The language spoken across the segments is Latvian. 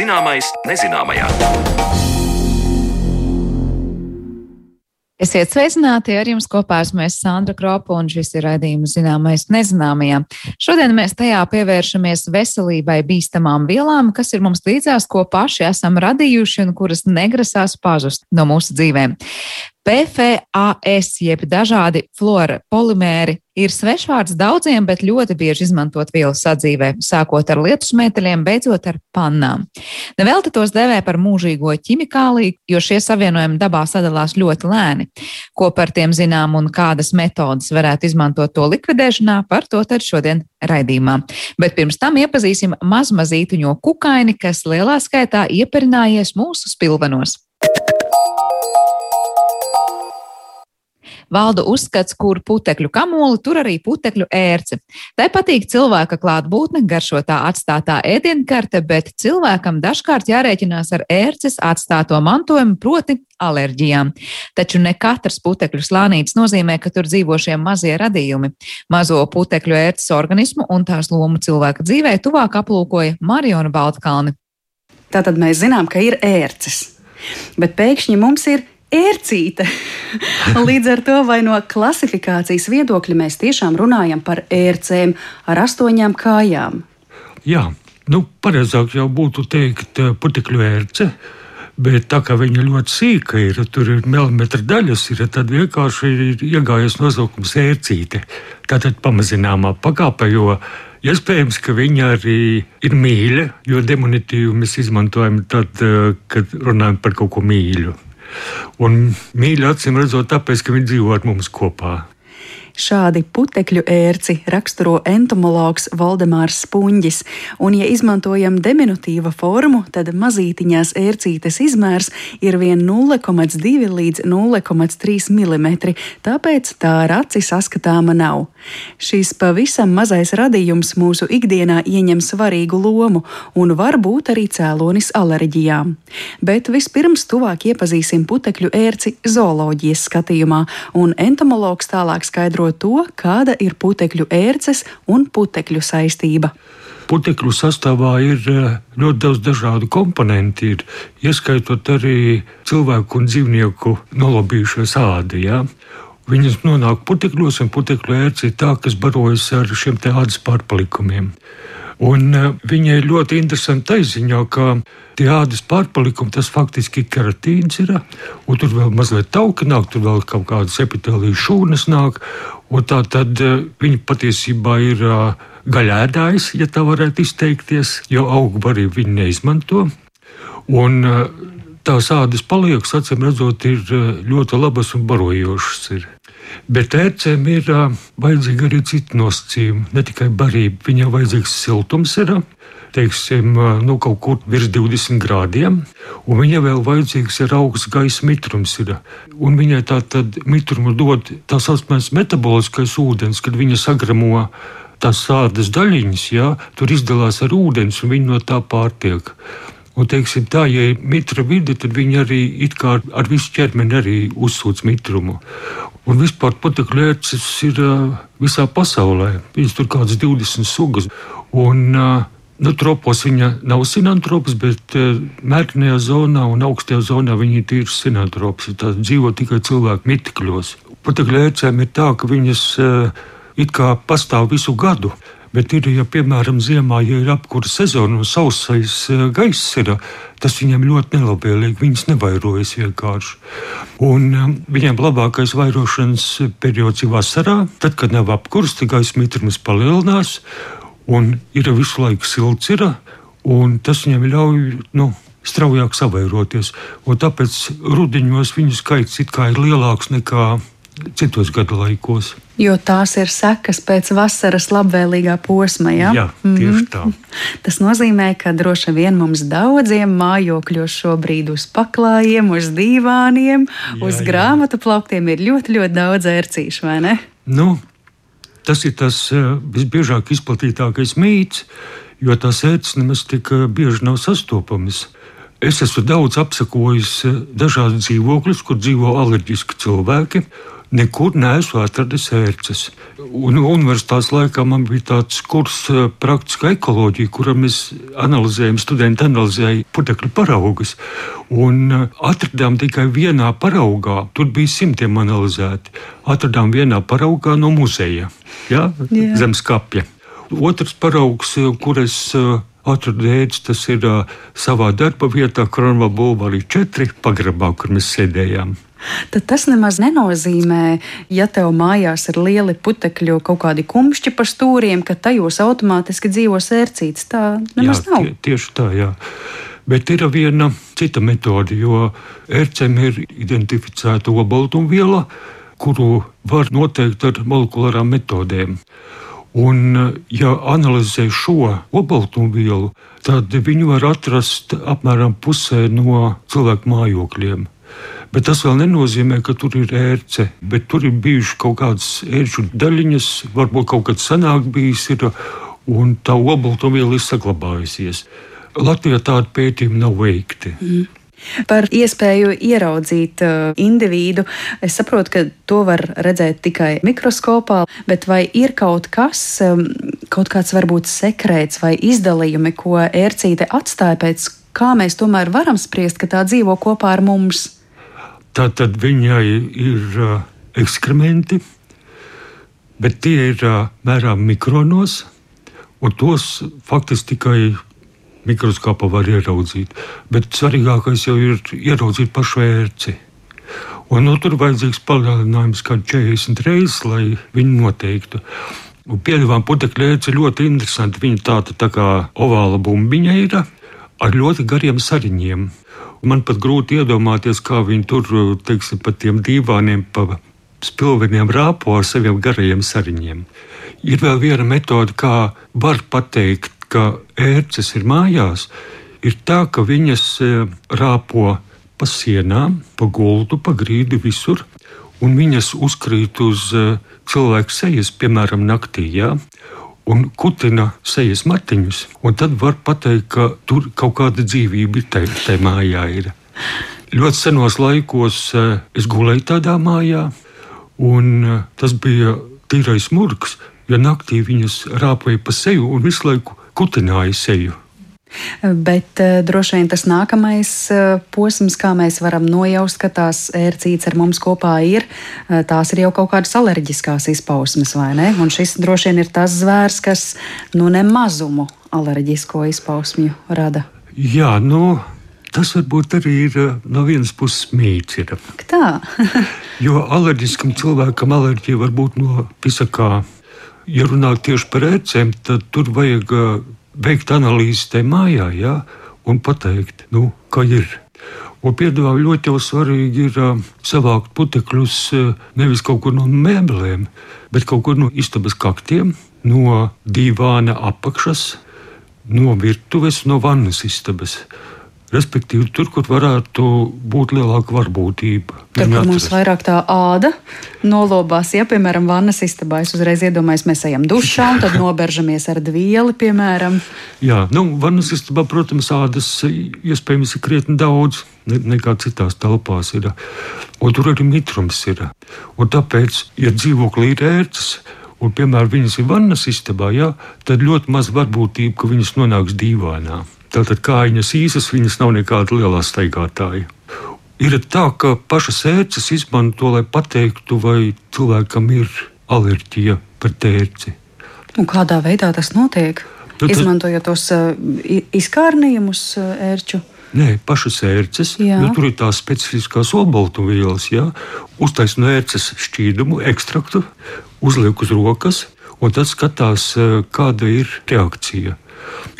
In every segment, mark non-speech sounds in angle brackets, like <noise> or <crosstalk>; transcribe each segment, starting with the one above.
Zināmais nezināmajā. Esiet sveicināti, ar jums kopā esmu es Sandra Kropa, un šis ir raidījums zināmais nezināmajā. Šodien mēs tajā pievēršamies veselībai bīstamām vielām, kas ir mums līdzās, ko paši esam radījuši un kuras negrasās pazust no mūsu dzīvēm. PFAS, jeb dažādi flora polimēri, ir svešvārds daudziem, bet ļoti bieži izmantot vielu sadzīvē, sākot ar lietus metāliem, beidzot ar pannām. Nevelti tos dēvē par mūžīgo ķimikāliju, jo šie savienojumi dabā sadalās ļoti lēni. Ko par tiem zinām un kādas metodas varētu izmantot to likvidēšanā, par to tad šodien raidījumā. Bet pirms tam iepazīsim mazmazītuņo kukaini, kas lielā skaitā ieperinājies mūsu spilvenos. Valda uzskats, kur putekļu kamoli, tur arī putekļu ērce. Tai patīk cilvēka klātbūtne, garšotā atstātā ēdienkarte, bet cilvēkam dažkārt jārēķinās ar ērces atstāto mantojumu, proti alerģijām. Taču ne katrs putekļu slānītis nozīmē, ka tur dzīvo šie mazie radījumi. Mazo putekļu ērces organismu un tās lomu cilvēka dzīvē tuvāk aplūkoja Mariona Baltkalni. Tātad mēs zinām, ka ir ērces, bet pēkšņi mums ir ērcīte. <laughs> Līdz ar to vai no klasifikācijas viedokļa mēs tiešām runājam par ērcēm ar astoņām kājām. Jā, nu, pareizāk jau būtu teikt eh, putekļu ērce. Bet tā kā viņa ļoti sīka ir, tur ir milimetra daļas, ir, tad vienkārši ir iegājies nosaukums ērcīte. Tātad pamazināmā pakāpe, jo iespējams, ka viņa arī ir mīļa, jo demonitīvu mēs izmantojam tad, eh, kad runājam par kaut ko mīļu. Un mīļi acīm redzot, tāpēc, ka viņi dzīvo ar mums kopā. Šādi putekļu ērci raksturo entomologs Valdemārs Spunģis, un, ja izmantojam diminutīva formu, tad mazītiņās ērcītes izmērs ir vien 0,2 līdz 0,3 mm, tāpēc tā ar aci saskatāma nav. Šis pavisam mazais radījums mūsu ikdienā ieņem svarīgu lomu un var būt arī cēlonis alerģijām. Bet vispirms tuvāk iepazīsim putekļu ērci zooloģijas skatījumā, un entomologs tālāk skaidro skaidro to, kāda ir putekļu ērces un putekļu saistība. Putekļu sastāvā ir eh, ļoti daudz dažādu komponentu, ir, ieskaitot arī cilvēku un dzīvnieku nolobījušos ādi. Ja? Viņas nonāk putekļos, un putekļu ērce ir tā, kas barojas ar šiem ādas pārpalikumiem. Un uh, viņai ir ļoti interesanti aiziņā, ka tie ādas pārpalikumi tas faktiski keratīns, ir, un tur vēl mazliet tauki nāk, tur vēl kaut kādas epitelijas šūnas nāk, un tā tad uh, viņi patiesībā ir uh, gaļēdājs, ja tā varētu izteikties, jo augu barību viņi neizmanto. Un, tās ādas paliekas, acīm redzot, ir ļoti labas un barojošas. Ir. Bet ērcēm ir vajadzīga arī cita nosacījuma, ne tikai barība. Viņai vajadzīgs siltums ir. Teiksim, nu, kaut kur virs 20 grādiem, un viņai vēl vajadzīgs ir augsts gaisa mitrums. Ir. Un viņai tā tad mitrumu dod tā saucamais metaboliskais ūdens, kad viņa sagramo tās sādas daļiņas, jā, tur izdalās ar ūdens, un viņi no tā pārtiek. Un, teiksim, tā, ja ir mitra vide, tad viņi arī ar, visu ķermeni arī uzsūc mitrumu. Un vispār putekļu ērces ir uh, visā pasaulē. Viņas tur kādas 20 sugas. Un, uh, Nu, tropos viņa nav sinantrops, bet uh, mērķinājā zonā un augstajā zonā viņa ir tīrs sinantrops. Tā dzīvo tikai cilvēku mitikļos. Putekļu ērcēm ir tā, ka viņas uh, it kā pastāv visu gadu. Bet ir, ja piemēram ziemā, ja ir apkurss sezona un sausais e, gaiss, ir, tas viņiem ļoti nelabvēlīgi. Viņas nevairojas vienkārši. Un um, viņiem labākais vairošanas periods ir vasarā, tad, kad nav apkurss, tad gaisa mitrums palielinās un ir visu laiku silts. Ir, tas viņiem ļauj. Nu, straujāk savairoties. Un tāpēc rudenos viņu skaits ir lielāks nekā citos gadu laikos. Jo tās ir sekas pēc vasaras labvēlīgā posma. Ja? Jā, tieši tā. Mm <laughs> -hmm. Tas nozīmē, ka droši vien mums daudziem mājokļos šobrīd uz paklājiem, uz dīvāniem, jā, uz grāmatu plauktiem ir ļoti, ļoti daudz ērcīšu, vai ne? Nu, tas ir tas uh, visbiežāk izplatītākais mīts, jo tās ērces nemaz tik uh, bieži nav sastopamas. Es esmu daudz apsekojis uh, dažādas dzīvokļus, kur dzīvo alerģiski cilvēki. Nekur neesmu atradis ērces. Un universitātes laikā man bija tāds kurs eh, praktiskā ekoloģija, kurā mēs analizējam, studenti analizēja putekļu paraugus. Un eh, atradām tikai vienā paraugā, tur bija simtiem analizēti. Atradām vienā paraugā no muzeja, ja? yeah. zem skapja. Otrs paraugs, eh, kur es atradu ēdzi, tas ir savā darba vietā, Kronvalda Bulvārī 4, pagrabā, kur mēs sēdējām tad tas nemaz nenozīmē, ja tev mājās ir lieli putekļi, kaut kādi kumšķi pa stūriem, ka tajos automātiski dzīvo sērcītes. Tā nemaz jā, nav. Tie, tieši tā, jā. Bet ir viena cita metode, jo ērcēm ir identificēta obaltumviela, kuru var noteikt ar molekulārām metodēm. Un, ja analizē šo obaltumvielu, tad viņu var atrast apmēram pusē no cilvēku mājokļiem. Bet tas vēl nenozīmē, ka tur ir ērce. Bet tur ir bijušas kaut kādas ērču daļiņas, varbūt kaut kas senāk bijis, ir, un tā obaltumviela ir saglabājusies. Latvijā tādu pētījumu nav veikti. Mm. Par iespēju ieraudzīt uh, individu. Es saprotu, ka to var redzēt tikai mikroskopā, bet vai ir kaut kas, um, kaut kāds varbūt sekrēts vai izdalījumi, ko ērcīte atstāja pēc kā mēs tomēr varam spriest, ka tā dzīvo kopā ar mums? Tā tad viņai ir uh, ekskrementi, bet tie ir uh, mērām mikronos, un tos faktiski tikai mikroskopā var ieraudzīt. Bet svarīgākais jau ir ieraudzīt pašu ērci. Un, nu, tur vajadzīgs palielinājums kā 40 reizes, lai viņu noteiktu. Piedāvājuma putekļa ērce ļoti interesanti. Viņa tāda tā kā ovāla bumbiņa ir ar ļoti gariem sariņiem. Man pat grūti iedomāties, kā viņi tur, teiksim, pa tiem divāniem, pa spilveniem rāpo ar saviem garajiem sariņiem. Ir vēl viena metode, kā var pateikt, ka ērces ir mājās, ir tā, ka viņas e, rāpo pa sienām, pa gultu, pa grīdu visur, un viņas uzkrīt uz e, cilvēku sejas, piemēram, naktī. Ja? un kutina sejas matiņus. Tad var pateikt, ka tur kaut kāda dzīvība ir tajā mājā. Ir. Ļoti senos laikos eh, es gulēju tādā mājā, un tas bija tīrais murgs. Ja naktī viņas rāpēja pa seju un visu laiku kutināja seju. Bet uh, droši vien tas nākamais uh, posms, kā mēs varam nojaust, ka tās ērcītes ar mums kopā ir, uh, tās ir jau kaut kādas alerģiskās izpausmes, vai ne? Un šis droši vien ir tas zvērs, kas nu nemazumu alerģisko izpausmju rada. Jā, nu. Tas varbūt arī ir no vienas puses mīts. Tā. <laughs> jo alerģiskam cilvēkam alerģija var būt no visakā. Ja runā tieši par ērcēm, tad tur vajag veikt analīzi tajā mājā ja, un pateikt, nu, kā ir. Un piedāvā ļoti svarīgi ir savākt putekļus nevis kaut kur no mēbelēm, bet kaut kur no istabas kaktiem, no divāna apakšas, no virtuves, no vannas istabas. Respektīvi, tur, kur varētu būt lielāka varbūtība. Tur, kur mums vairāk tā āda nolobās, ja, piemēram, vannas istabā, es uzreiz iedomājos, mēs ejam dušā un tad <laughs> noberžamies ar dvieli, piemēram. Jā, nu, vannas istabā, protams, ādas iespējams ir krietni daudz nekā citās telpās. Ir. Un tur arī mitrums ir. Un tāpēc, ja dzīvoklī ir ērts, un, piemēram, viņas ir vannas istabā, jā, tad ļoti maz varbūtība, ka viņas nonāks dīvainā. Tātad kājiņas īsas, viņas nav nekāda liela staigātāja. Ir tā, ka pašas ērces izmanto, lai pateiktu, vai cilvēkam ir alerģija pret ērci. Un kādā veidā tas notiek? Nu, tad, Izmantojot tos uh, izkārnījumus uh, ērču. Nē, pašas ērces, jā. jo tur ir tās specifiskās obaltumvielas. Uztaisno no ērces šķīdumu, ekstraktu, uzliek uz rokas, un tad skatās, uh, kāda ir reakcija.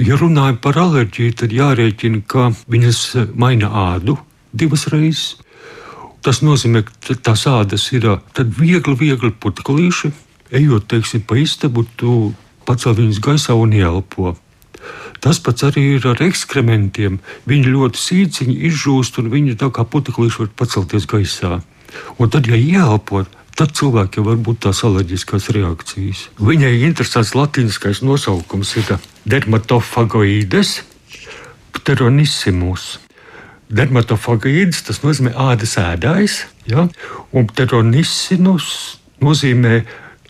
Ja runājam par alerģiju, tad jārēķina, ka viņas maina ādu divas reizes. Tas nozīmē, ka tās ādas ir viegli, viegli putklīši. Ejot teiksim, pa istabu, tu pacēl viņus gaisā un ielpo. Tas pats arī ir ar ekskrementiem. Viņi ļoti sīciņi izžūst, un viņi tā kā puteklīši var pacelties gaisā. Un tad, ja ieelpo, tad cilvēkiem var būt tās alerģiskās reakcijas. Viņai interesants latīniskais nosaukums ir dermatofagoīdes pteronissimus. dermatofagīds, tas nozīmē ādas ēdājs, ja? un teronisinus nozīmē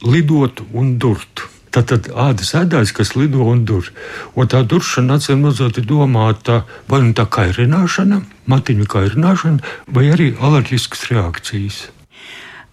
lidot un durt. Tātad ādas ēdājs, kas lido un dur. Un tā duršana acīm redzot ir domāta vai nu tā kairināšana, matiņu kairināšana, vai arī alerģiskas reakcijas.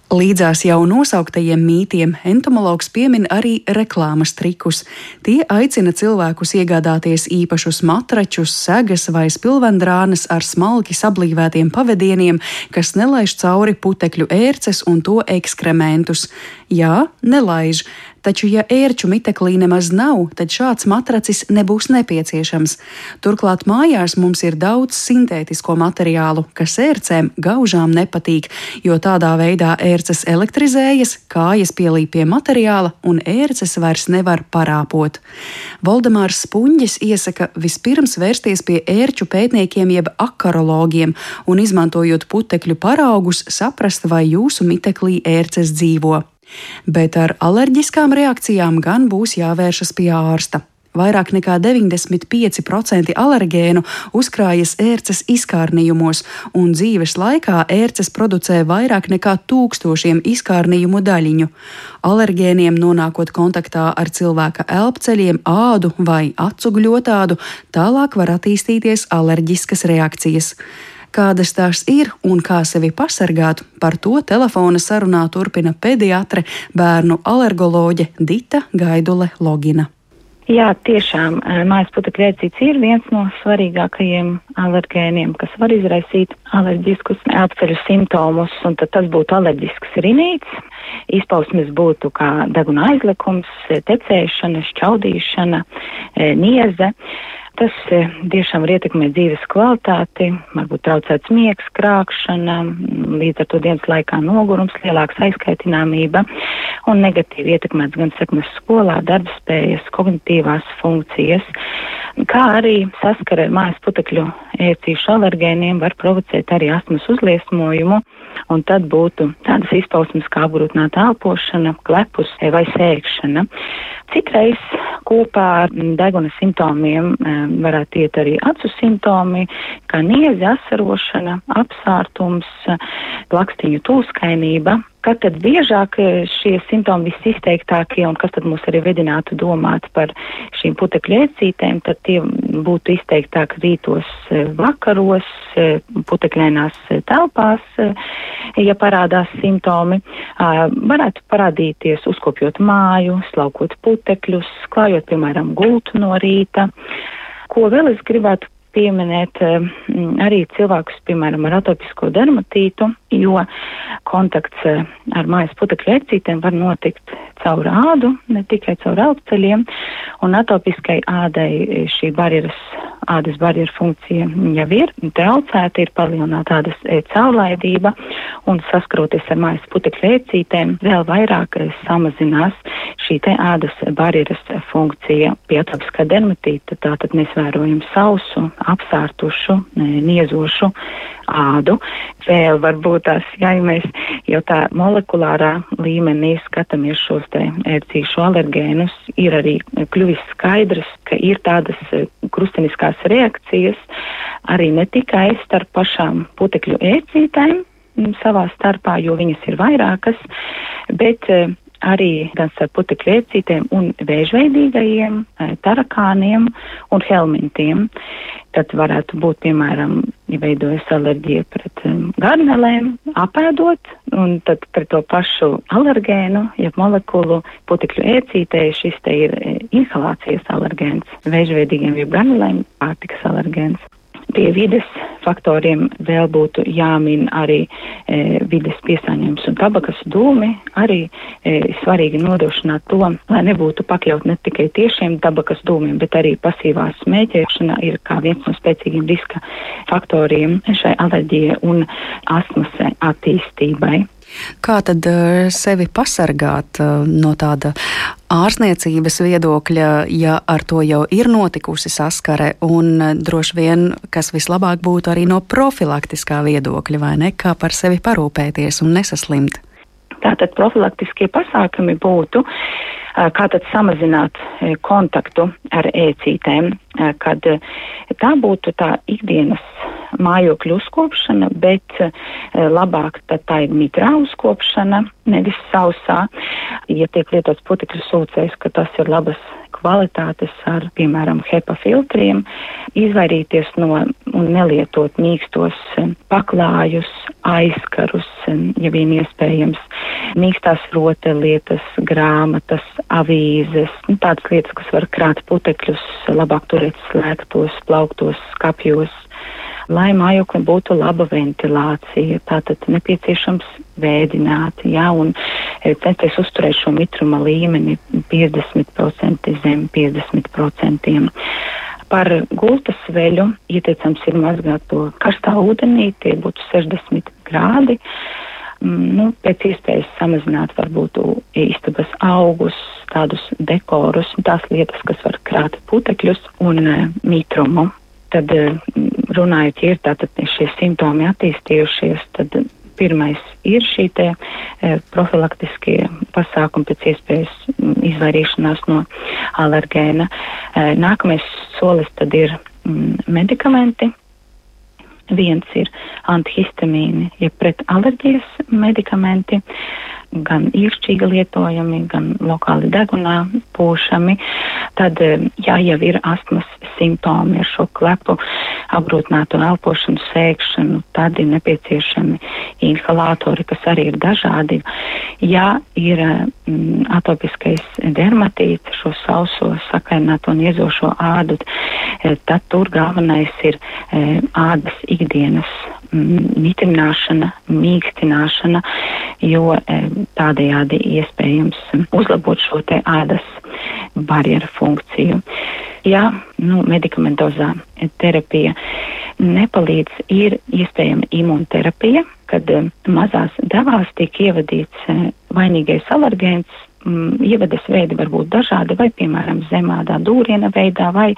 Līdzās jau nosauktajiem mītiem entomologs piemin arī reklāmas trikus. Tie aicina cilvēkus iegādāties īpašus matračus, segas vai spilvendrānas ar smalki sablīvētiem pavadieniem, kas nelaiž cauri putekļu ērces un to ekskrementus. Jā, nelaiž, taču, ja ērču miteklī nemaz nav, tad šāds matracis nebūs nepieciešams. Turklāt mājās mums ir daudz sintētisko materiālu, kas ērcēm gaužām nepatīk, jo tādā veidā ērces elektrizējas, kājas pielīp pie materiāla un ērces vairs nevar parāpot. Valdemārs Spunģis iesaka vispirms vērsties pie ērču pētniekiem jeb akarologiem un izmantojot putekļu paraugus saprast, vai jūsu miteklī ērces dzīvo bet ar alerģiskām reakcijām gan būs jāvēršas pie ārsta. Vairāk nekā 95% alergēnu uzkrājas ērces izkārnījumos, un dzīves laikā ērces producē vairāk nekā tūkstošiem izkārnījumu daļiņu. Alergēniem nonākot kontaktā ar cilvēka elpceļiem, ādu vai acu gļotādu, tālāk var attīstīties alerģiskas reakcijas. Kādas tās ir un kā sevi pasargāt, par to telefona sarunā turpina pediatre, bērnu alergoloģe Dita Gaidule Logina. Jā, tiešām mājas putekļu ēcīts ir viens no svarīgākajiem alergēniem, kas var izraisīt alerģiskus apceļu simptomus, un tas būtu alerģisks rinīts. Izpausmes būtu kā deguna aizlikums, tecēšana, šķaudīšana, nieze. Tas e, tiešām var ietekmēt dzīves kvalitāti, varbūt traucēts miegs, krākšana, līdz ar to dienas laikā nogurums, lielāks aizkaitināmība un negatīvi ietekmēts gan sekmes skolā, darbspējas, kognitīvās funkcijas, kā arī saskara ar mājas putekļu ērcīšu alergēniem var provocēt arī astmas uzliesmojumu, un tad būtu tādas izpausmes kā apgrūtināta elpošana, klepus vai sēkšana. Citreiz kopā ar deguna simptomiem varētu iet arī acu simptomi, kā nieze, asarošana, apsārtums, plakstiņu tūskainība. Kad tad biežāk šie simptomi visizteiktākie un kas tad mūs arī vedinātu domāt par šīm putekļu ēcītēm, tad tie būtu izteiktāk rītos, vakaros, putekļainās telpās, ja parādās simptomi. Varētu parādīties uzkopjot māju, slaukot putekļus, klājot, piemēram, gultu no rīta. Ko vēl es gribētu pieminēt arī cilvēkus, piemēram, ar atopisko dermatītu, jo kontakts ar mājas putekļu ērcītēm var notikt caur ādu, ne tikai caur elpceļiem, un atopiskai ādai šī barjeras, ādas barjeras funkcija jau ir traucēta, ir palielināta ādas caurlaidība, un saskroties ar mājas putekļu ērcītēm, vēl vairāk samazinās šī te ādas barjeras funkcija pie atopiskā dermatīta, tātad mēs vērojam sausu, apsārtušu, niezošu ādu. Vēl varbūt tās, ja mēs jau tā molekulārā līmenī skatāmies šos te ērcīšu alergēnus, ir arī kļuvis skaidrs, ka ir tādas krusteniskās reakcijas arī ne tikai starp pašām putekļu ērcītēm savā starpā, jo viņas ir vairākas, bet arī gan starp putekļu ēcītēm un vēžveidīgajiem, eh, tarakāniem un helmintiem. Tad varētu būt, piemēram, ja veidojas alerģija pret um, garnelēm, apēdot, un tad pret to pašu alergēnu, ja molekulu putekļu ēcītē šis te ir eh, inhalācijas alergēns, vēžveidīgiem jeb garnelēm pārtikas alergēns. Pie vides faktoriem vēl būtu jāmin arī e, vides piesāņojums un tabakas dūmi. Arī e, svarīgi nodrošināt to, lai nebūtu pakļaut ne tikai tiešiem tabakas dūmiem, bet arī pasīvā smēķēšana ir kā viens no spēcīgiem riska faktoriem šai alerģijai un astmas attīstībai. Kā tad eh, sevi pasargāt eh, no tāda ārstniecības viedokļa, ja ar to jau ir notikusi saskare, un eh, droši vien, kas vislabāk būtu arī no profilaktiskā viedokļa, vai ne, kā par sevi parūpēties un nesaslimt? Tātad profilaktiskie pasākumi būtu, kā tad samazināt kontaktu ar ēcītēm, kad tā būtu tā ikdienas mājokļu uzkopšana, bet labāk tad tā ir mitrā uzkopšana, nevis sausā. Ja tiek lietots putekļu sūcējs, ka tas ir labas kvalitātes ar, piemēram, HEPA filtriem, izvairīties no un nelietot mīkstos paklājus, aizkarus, ja vien iespējams, mīkstās rotaļlietas, grāmatas, avīzes, nu, tādas lietas, kas var krāt putekļus, labāk turēt slēgtos, plauktos, skapjos lai mājoklim būtu laba ventilācija. Tātad nepieciešams vēdināt, jā, un censties uzturēt šo mitruma līmeni 50% zem 50%. Par gultas veļu ieteicams ir mazgāt to karstā ūdenī, tie būtu 60 grādi. Mm, nu, pēc iespējas samazināt varbūt istabas augus, tādus dekorus, tās lietas, kas var krāt putekļus un e, mitrumu. Tad e, runājot, ja ir tātad šie simptomi attīstījušies, tad pirmais ir šī te e, profilaktiskie pasākumi pēc iespējas izvairīšanās no alergēna. E, nākamais solis tad ir medikamenti. Viens ir antihistamīni, ja pret alerģijas medikamenti. Gan īršķīgi lietojami, gan lokāli degunā pūšami, tad, eh, ja jau ir astmas simptomi ar šo klepu, apgrūtinātu elpošanu, sēkšanu, tad ir nepieciešami inhalātori, kas arī ir dažādi. Ja ir mm, atopiskais dermatīts, šo sauso sakaināto un iezošo ādu, eh, tad tur galvenais ir ādas ikdienas mitrināšana, mīkstināšana, jo e, tādējādi iespējams uzlabot šo te ādas barjeru funkciju. Ja nu, medikamentozā terapija nepalīdz, ir iespējama imunterapija, kad e, mazās devās tiek ievadīts e, vainīgais alergēns, ievadas veidi var būt dažādi, vai, piemēram, zemādā dūriena veidā, vai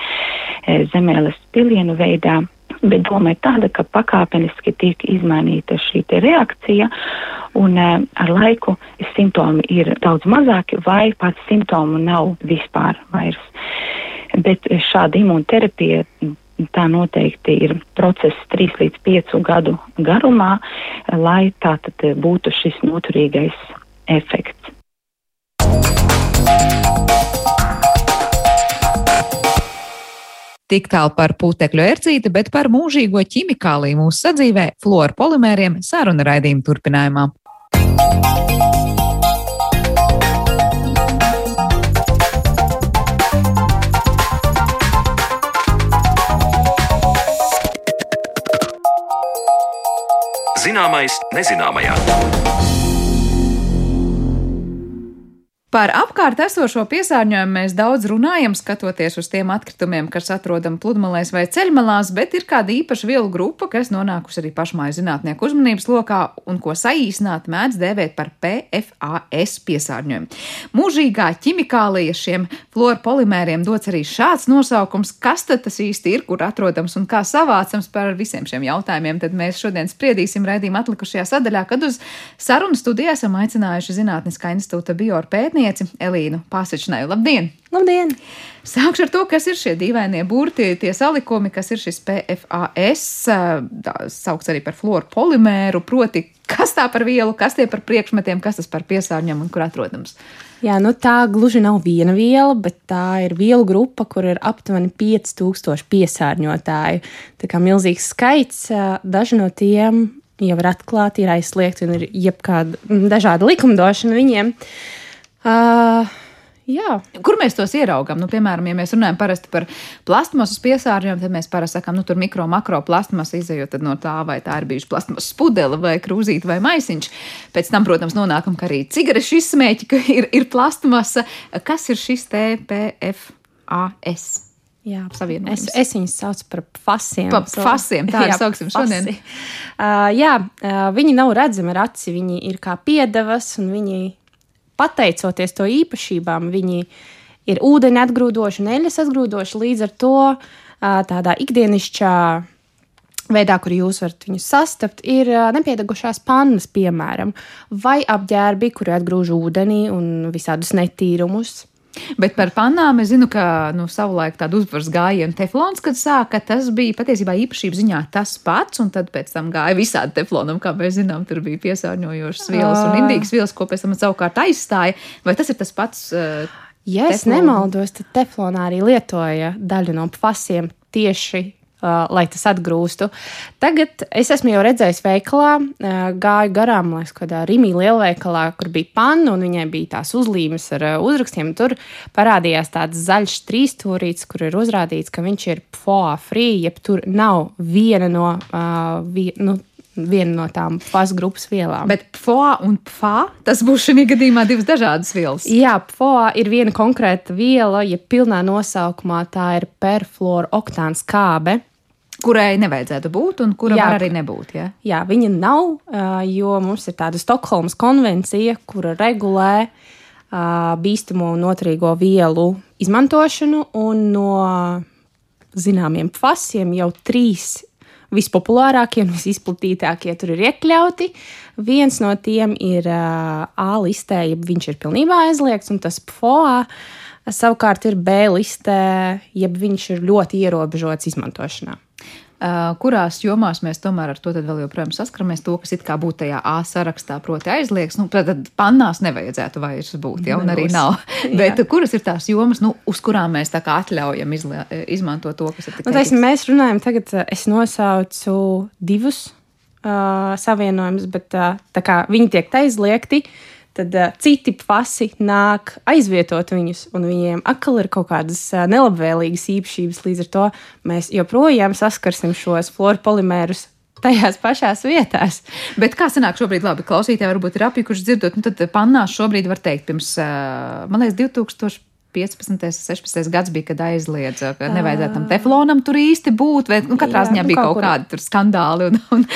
zemēles pilienu veidā. Bet doma ir tāda, ka pakāpeniski tiek izmainīta šī reakcija, un e, ar laiku simptomi ir daudz mazāki, vai pat simptomu nav vispār vairs. Bet šāda imunterapija tā noteikti ir process 3 līdz 5 gadu garumā, lai tā tad būtu šis noturīgais efekts. Tik tālu par putekļu ērcīti, bet par mūžīgo ķimikāliju mūsu sadzīvē, fluoru polimēriem saruna raidījuma turpinājumā. Zināmais nezināmajā. Par apkārt esošo piesārņojumu mēs daudz runājam, skatoties uz tiem atkritumiem, kas atrodam pludmalēs vai ceļmalās, bet ir kāda īpaša vielu grupa, kas nonākusi arī pašmāju zinātnieku uzmanības lokā un ko saīsināt mēdz dēvēt par PFAS piesārņojumu. Mūžīgā ķimikālija šiem fluorpolimēriem dots arī šāds nosaukums, kas tad tas īsti ir, kur atrodams un kā savācams par visiem šiem jautājumiem. Tad mēs šodien spriedīsim raidījuma atlikušajā sadaļā, kad uz sarunu studiju esam aicinājuši Zinātniskā institūta bioorpētnieku pētnieci Elīnu Pasečnai. Labdien! Labdien! Sākšu ar to, kas ir šie dīvainie burti, tie salikumi, kas ir šis PFAS, saukts arī par fluoru polimēru, proti, kas tā par vielu, kas tie par priekšmetiem, kas tas par piesārņojumu un kur atrodams. Jā, nu tā gluži nav viena viela, bet tā ir vielu grupa, kur ir aptuveni 5000 piesārņotāju. Tā kā milzīgs skaits, daži no tiem jau ir atklāti, ir aizliegti un ir jebkāda dažāda likumdošana viņiem. Uh, Uh, Jā. Kur mēs tos ieraugām? Nu, piemēram, ja mēs runājam par plastmasas piesārņojumu, tad mēs parasti sakām, nu, tur mikro, makro plastmasa izējot no tā, vai tā ir bijusi plastmasas pudele, vai krūzīte, vai maisiņš. Pēc tam, protams, nonākam, ka arī cigarešu izsmēķi ir, ir plastmasa. Kas ir šis TPFAS? Jā, es, es viņus saucu par fasiem. Pa, fasiem tā ir sauksim šodien. Uh, jā, uh, viņi nav redzami ar aci, viņi ir kā piedevas un viņi pateicoties to īpašībām, viņi ir ūdeņa atgrūdoši un eļļas atgrūdoši. Līdz ar to tādā ikdienišķā veidā, kur jūs varat viņus sastapt, ir nepiedegušās pannas, piemēram, vai apģērbi, kuri atgrūž ūdeni un visādus netīrumus. Bet par pannām es zinu, ka nu, savulaik tāda uzvaras gājiena teflons, kad sāka, tas bija patiesībā īpašība ziņā tas pats, un tad pēc tam gāja visādi teflonam, kā mēs zinām, tur bija piesārņojošas vielas un indīgas vielas, ko pēc tam savukārt aizstāja. Vai tas ir tas pats? Uh, Ja es Teflonu. nemaldos, tad teflonā arī lietoja daļu no pasiem tieši. Lai tas atgrūstu. Tagad es esmu jau redzējis, veikalā, gāju garām, lai kādā Rīgā lielveikalā, kur bija panna un viņai bija tās uzlīmes ar uzrakstiem. Tur parādījās tāds zaļš trīsstūrīts, kur ir uzrādīts, ka viņš ir FOA free, jeb tur nav viena no, uh, vi, nu, viena no tām FAS grupas vielām. Bet PFA un PFA tas būs šī gadījumā divas dažādas vielas. Jā, PFOA ir viena konkrēta viela, ja pilnā nosaukumā tā ir perfluoroktāns kābe. Kurai nevajadzētu būt, un kura Jā. var arī nebūt. Ja? Jā, viņa nav, jo mums ir tāda Stokholmas konvencija, kura regulē bīstamo un noturīgo vielu izmantošanu, un no zināmiem fasiem jau trīs vispopulārākie un visizplatītākie tur ir iekļauti. Viens no tiem ir A listē, ja viņš ir pilnībā aizliegts, un tas PFOA savukārt ir B listē, ja viņš ir ļoti ierobežots izmantošanā. Uh, kurās jomās mēs tomēr ar to vēl joprojām saskaramies? To, kas it kā būtu tajā A sarakstā, proti, aizliegts. Nu, tad pannās nevajadzētu vairs būt, ja un arī Nebūs. nav. <laughs> Bet kuras ir tās jomas, nu, uz kurām mēs tā kā atļaujam izlie, izmantot to, kas ir Nu, tikai taisim, mēs runājam, tagad uh, es nosaucu divus uh, savienojumus, bet uh, viņi tiek aizliegti, tad uh, citi fasi nāk aizvietot viņus, un viņiem atkal ir kaut kādas uh, nelabvēlīgas īpašības. Līdz ar to mēs joprojām saskarsim šos fluorpolimērus tajās pašās vietās. Bet kā sanāk šobrīd, labi, klausītāji varbūt ir apjukuši dzirdot, nu tad pannās šobrīd var teikt, pirms, ā, man liekas, 2015. 16. gads bija, kad aizliedza, ka nevajadzētu tam teflonam tur īsti būt, vai nu, katrā ziņā nu, bija kaut kaut kādi tur skandāli un, un,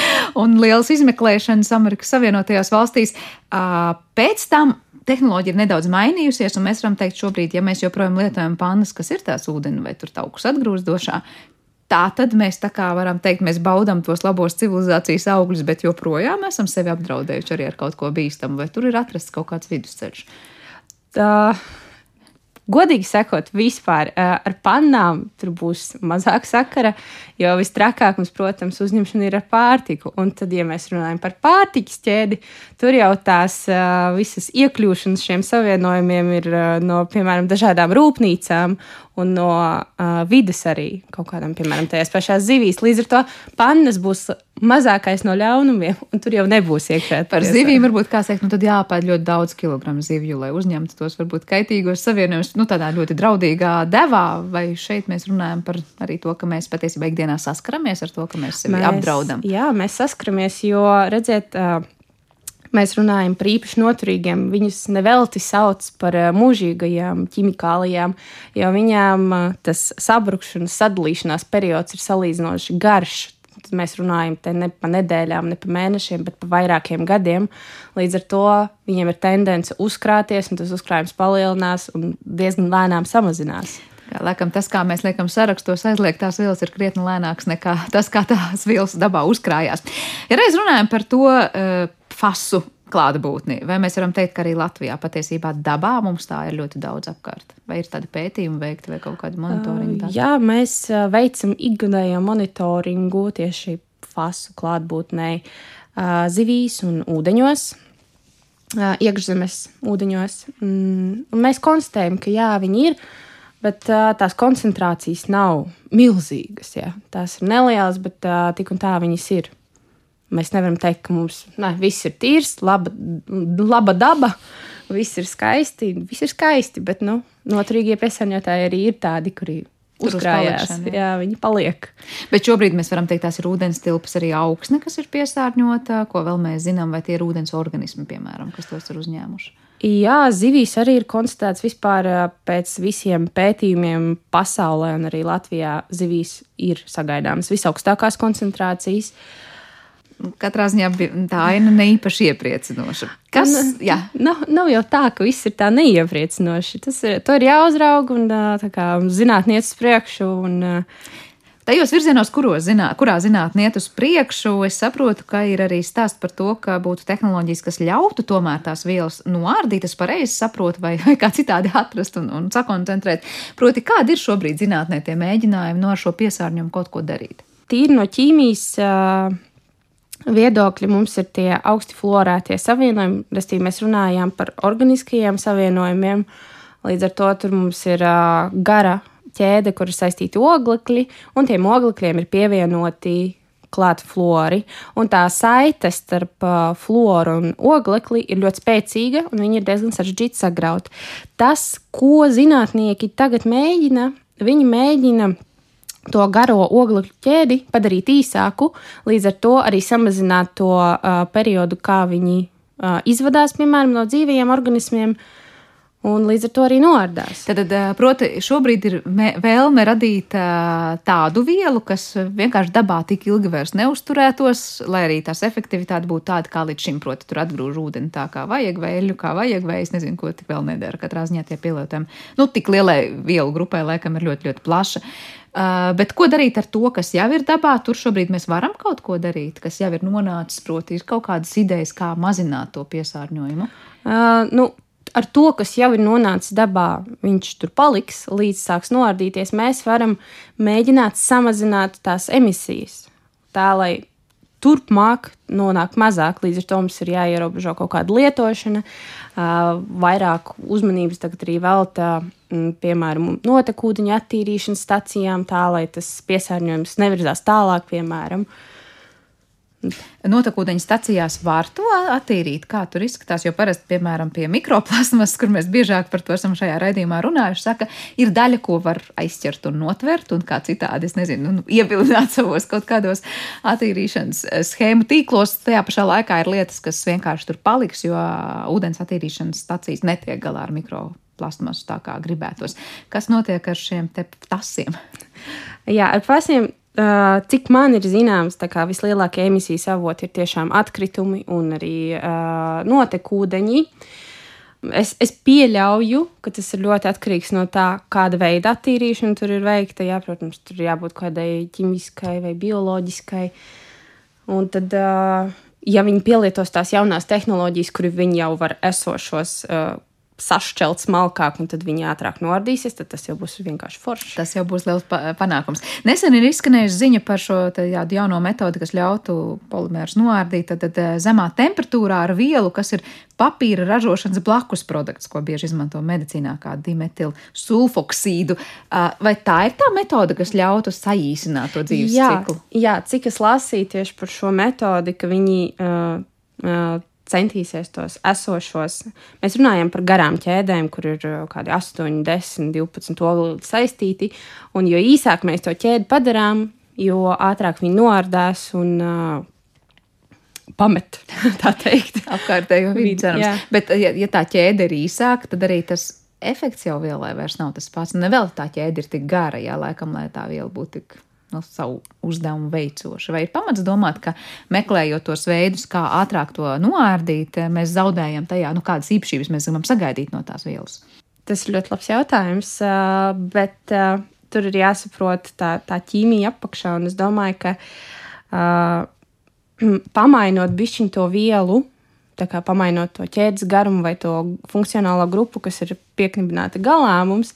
un lielas izmeklēšanas Amerikas Savienotajās valstīs. Ā, Pēc tam tehnoloģija ir nedaudz mainījusies, un mēs varam teikt, šobrīd, ja mēs joprojām lietojam pannas, kas ir tās ūdeni vai tur taukus atgrūzdošā, Tā tad mēs tā kā varam teikt, mēs baudām tos labos civilizācijas augļus, bet joprojām esam sevi apdraudējuši arī ar kaut ko bīstamu, vai tur ir atrasts kaut kāds vidusceļš. Tā, godīgi sakot, vispār ar pannām tur būs mazāk sakara, jo vistrakāk mums, protams, uzņemšana ir ar pārtiku. Un tad, ja mēs runājam par pārtikas ķēdi, tur jau tās visas iekļūšanas šiem savienojumiem ir no, piemēram, dažādām rūpnīcām un no vidas arī kaut kādam, piemēram, tajās pašās zivīs. Līdz ar to pannas būs mazākais no ļaunumiem, un tur jau nebūs iekšā. Par zivīm varbūt kā teikt, nu tad jāpēd ļoti daudz kilogramu zivju, lai uzņemtu tos varbūt kaitīgos savienojumus, nu tādā ļoti draudīgā devā, vai šeit mēs runājam par arī to, ka mēs patiesībā ikdienā saskaramies ar to, ka mēs sevi apdraudam. Jā, mēs saskaramies, jo redziet, mēs runājam par īpaši noturīgiem. Viņus nevelti sauc par mūžīgajām ķimikālijām, jo viņām tas sabrukšanas, sadalīšanās periods ir salīdzinoši garš. Tad mēs runājam ne pa nedēļām, ne pa mēnešiem, bet pa vairākiem gadiem. Līdz ar to viņiem ir tendence uzkrāties, un tas uzkrājums palielinās un diezgan lēnām samazinās. Kā, Laikam tas, kā mēs liekam sarakstos, aizliegtās vielas ir krietni lēnāks nekā tas, kā tās vielas dabā uzkrājās. Ja reiz runājam par to uh, fasu klātbūtni, vai mēs varam teikt, ka arī Latvijā patiesībā dabā mums tā ir ļoti daudz apkārt? Vai ir tādi pētījumi veikti vai kaut kādi monitoringi? tādi? Jā, mēs veicam ikgadējo monitoringu tieši fasu klātbūtnē ā, zivīs un ūdeņos. ā, Iekšzemes ūdeņos. Mm, un Mēs konstatējam, ka jā, viņi ir, bet ā, tās koncentrācijas nav milzīgas. Jā. Tās ir nelielas, bet tik un tā viņas ir. Mēs nevaram teikt, ka mums ne, viss ir tīrs, laba, laba daba, viss ir skaisti. Viss ir skaisti, bet nu, noturīgie piesārņotāji arī ir tādi, kuri uzkrājās. jā. Jā, viņi paliek. Bet šobrīd mēs varam teikt, tās ir ūdens tilpas, arī augsne, kas ir piesārņota, ko vēl mēs zinām, vai tie ir ūdens organismi, piemēram, kas tos ir uzņēmuši. Jā, zivīs arī ir konstatēts vispār pēc visiem pētījumiem pasaulē un arī Latvijā zivīs ir sagaidāmas visaugstākās koncentrācijas. Katrā ziņā tā aina ne īpaši iepriecinoša. Kas? Jā, Nav, nav jau tā, ka viss ir tā neiepriecinoši. Tas ir, to ir jāuzrauga un ā, tā kā zinātniecis priekšu. Un, ā, Tajos virzienos, zinā, kurā zinātnē iet uz priekšu, es saprotu, ka ir arī stāsts par to, ka būtu tehnoloģijas, kas ļautu tomēr tās vielas noārdīt. Es pareizi saprotu, vai, vai kā citādi atrast un, un sakoncentrēt. Proti, kādi ir šobrīd zinātnē tie mēģinājumi no šo piesārņojumu kaut ko darīt? Tīri no ķīmijas. Uh viedokļi mums ir tie augsti fluorētie savienojumi. Restīvi mēs runājām par organiskajiem savienojumiem. Līdz ar to tur mums ir uh, gara ķēde, kur ir saistīti oglekļi, un tiem oglekļiem ir pievienoti klāta fluori. Un tā saite starp uh, fluoru un oglekli ir ļoti spēcīga, un viņi ir diezgan sarežģīti sagraut. Tas, ko zinātnieki tagad mēģina, viņi mēģina to garo oglekļu ķēdi padarīt īsāku, līdz ar to arī samazināt to uh, periodu, kā viņi uh, izvadās, piemēram, no dzīvajiem organismiem. Uh, un līdz ar to arī noārdās. Tad, proti, šobrīd ir vēlme radīt tādu vielu, kas vienkārši dabā tik ilgi vairs neusturētos, lai arī tās efektivitāte būtu tāda, kā līdz šim, proti, tur atgrūž ūdeni tā, kā vajag, vai eļļu, kā vajag, vai es nezinu, ko tik vēl nedara. Katrā ziņā tie pielietojumi, nu, tik lielai vielu grupai, laikam, ir ļoti, ļoti plaša. Uh, bet ko darīt ar to, kas jau ir dabā? Tur šobrīd mēs varam kaut ko darīt, kas jau ir nonācis, proti, ir kaut kādas idejas, kā mazināt to piesārņojumu. Uh, nu, ar to, kas jau ir nonācis dabā, viņš tur paliks, līdz sāks noardīties, mēs varam mēģināt samazināt tās emisijas. Tā lai turpmāk nonāk mazāk, līdz ar to mums ir jāierobežo kaut kāda lietošana, vairāk uzmanības tagad arī velta, piemēram, notekūdeņa attīrīšanas stacijām, tā lai tas piesārņojums nevirzās tālāk, piemēram. Uh, Notekūdeņa stacijās var to attīrīt, kā tur izskatās. Jo parasti, piemēram, pie mikroplasmas, kur mēs biežāk par to esam šajā raidījumā runājuši, saka, ir daļa, ko var aizķert un notvert, un kā citādi, es nezinu, nu, ievilināt savos kaut kādos attīrīšanas eh, schēmu tīklos. Tajā pašā laikā ir lietas, kas vienkārši tur paliks, jo ūdens attīrīšanas stacijas netiek galā ar mikroplasmasu tā kā gribētos. Kas notiek ar šiem tasiem? Jā, ar pasiem Uh, cik man ir zināms, vislielākie emisijas avoti ir tiešām atkritumi un arī uh, notekūdeņi. Es, es pieļauju, ka tas ir ļoti atkarīgs no tā, kāda veida attīrīšana tur ir veikta. Jā, protams, tur ir jābūt kādai ķīmiskai vai bioloģiskai. Un tad, uh, ja viņi pielietos tās jaunās tehnoloģijas, kur viņi jau var esošos uh, sašķelt smalkāk, un tad viņi ātrāk noardīsies, tad tas jau būs vienkārši forši. Tas jau būs liels panākums. Nesen ir izskanējusi ziņa par šo jauno metodi, kas ļautu polimērus noārdīt tad, tad, eh, zemā temperatūrā ar vielu, kas ir papīra ražošanas blakus produkts, ko bieži izmanto medicīnā, kā dimetilu sulfoksīdu. Vai tā ir tā metode, kas ļautu saīsināt to dzīves jā, ciklu? Jā, cik es lasīju tieši par šo metodi, ka viņi. Uh, uh, centīsies tos esošos. Mēs runājam par garām ķēdēm, kur ir uh, kaut kādi 8, 10, 12 ogļi saistīti. Un jo īsāk mēs to ķēdi padarām, jo ātrāk viņi noārdās un uh, pamet, <laughs> tā teikt, apkārtējo vidi. Bet, ja, ja tā ķēde ir īsāka, tad arī tas efekts jau vielai vairs nav tas pats. Nevēl tā ķēde ir tik gara, jā, laikam, lai tā viela būtu tik nu, savu uzdevumu veicoši. Vai ir pamats domāt, ka meklējot tos veidus, kā ātrāk to noārdīt, mēs zaudējam tajā, nu, kādas īpašības mēs gribam sagaidīt no tās vielas? Tas ir ļoti labs jautājums, bet tur ir jāsaprot tā, tā ķīmija apakšā. Es domāju, ka uh, <clears throat> pamainot bišķiņu to vielu, tā kā pamainot to ķēdes garumu vai to funkcionālo grupu, kas ir pieknibināta galā mums,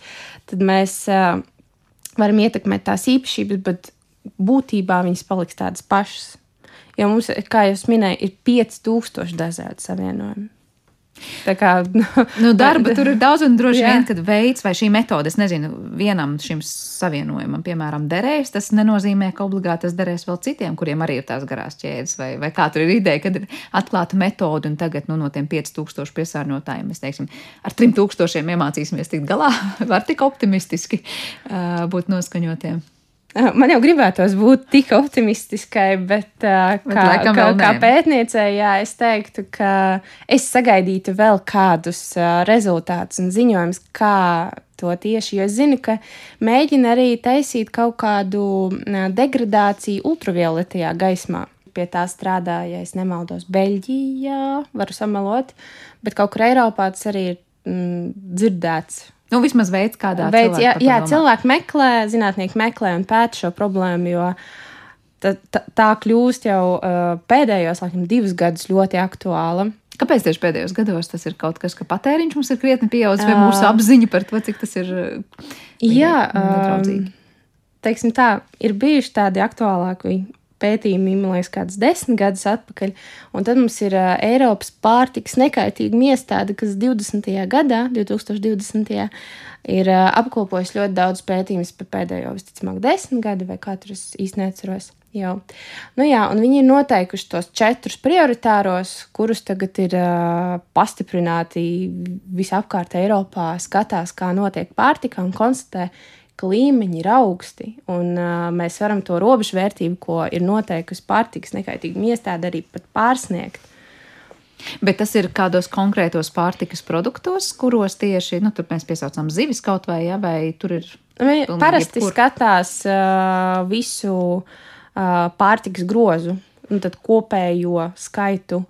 tad mēs uh, varam ietekmēt tās īpašības, bet būtībā viņas paliks tādas pašas. Jo mums, kā jau minēju, ir 5000 dažādi savienojumi. Tā kā <laughs> nu, darba tur ir daudz, un droši vien, kad veids vai šī metode, es nezinu, vienam šim savienojumam, piemēram, derēs, tas nenozīmē, ka obligāti tas derēs vēl citiem, kuriem arī ir tās garās ķēdes. Vai, vai kā tur ir ideja, kad ir atklāta metode, un tagad nu, no tiem 5000 piesārņotājiem mēs teiksim, ar 3000 iemācīsimies tikt galā. <laughs> Var tik optimistiski uh, būt noskaņotiem. Man jau gribētos būt tik optimistiskai, bet, uh, kā, bet kā, kā pētniecei, jā, es teiktu, ka es sagaidītu vēl kādus uh, rezultātus un ziņojumus, kā to tieši. Jo es zinu, ka mēģina arī taisīt kaut kādu uh, degradāciju ultravioletajā gaismā. Pie tā strādāja, ja nemaldos, Beļģijā, varu samalot, bet kaut kur Eiropā tas arī ir mm, dzirdēts Nu, vismaz veids, kādā veids, cilvēki jā, jā, cilvēki meklē, zinātnieki meklē un pēta šo problēmu, jo tā, tā, tā kļūst jau uh, pēdējos, laikam, divus gadus ļoti aktuāla. Kāpēc tieši pēdējos gados tas ir kaut kas, ka patēriņš mums ir krietni pieaudzis, vai mūsu apziņa par to, cik tas ir uh, Jā, um, teiksim tā, ir bijuši tādi aktuālāki pētījumi, man liekas, kāds desmit gadus atpakaļ. Un tad mums ir uh, Eiropas pārtikas nekaitīga iestāde, kas 20. gadā, 2020. ir uh, apkopojusi ļoti daudz pētījumus par pēdējo, visticamāk, desmit gadu, vai katru es īsti neatceros. Jau. Nu, jā, un viņi ir noteikuši tos četrus prioritāros, kurus tagad ir uh, pastiprināti visapkārt Eiropā, skatās, kā notiek pārtika un konstatē, ka līmeņi ir augsti. Un, uh, mēs varam to robežvērtību, ko ir noteikusi pārtikas nekaitīga iestāde, arī pat pārsniegt. Bet tas ir kādos konkrētos pārtikas produktos, kuros tieši nu, tur mēs piesaucam zivis kaut vai, ja, vai tur ir. Parasti jebkur. skatās uh, visu uh, pārtikas grozu, un tad kopējo skaitu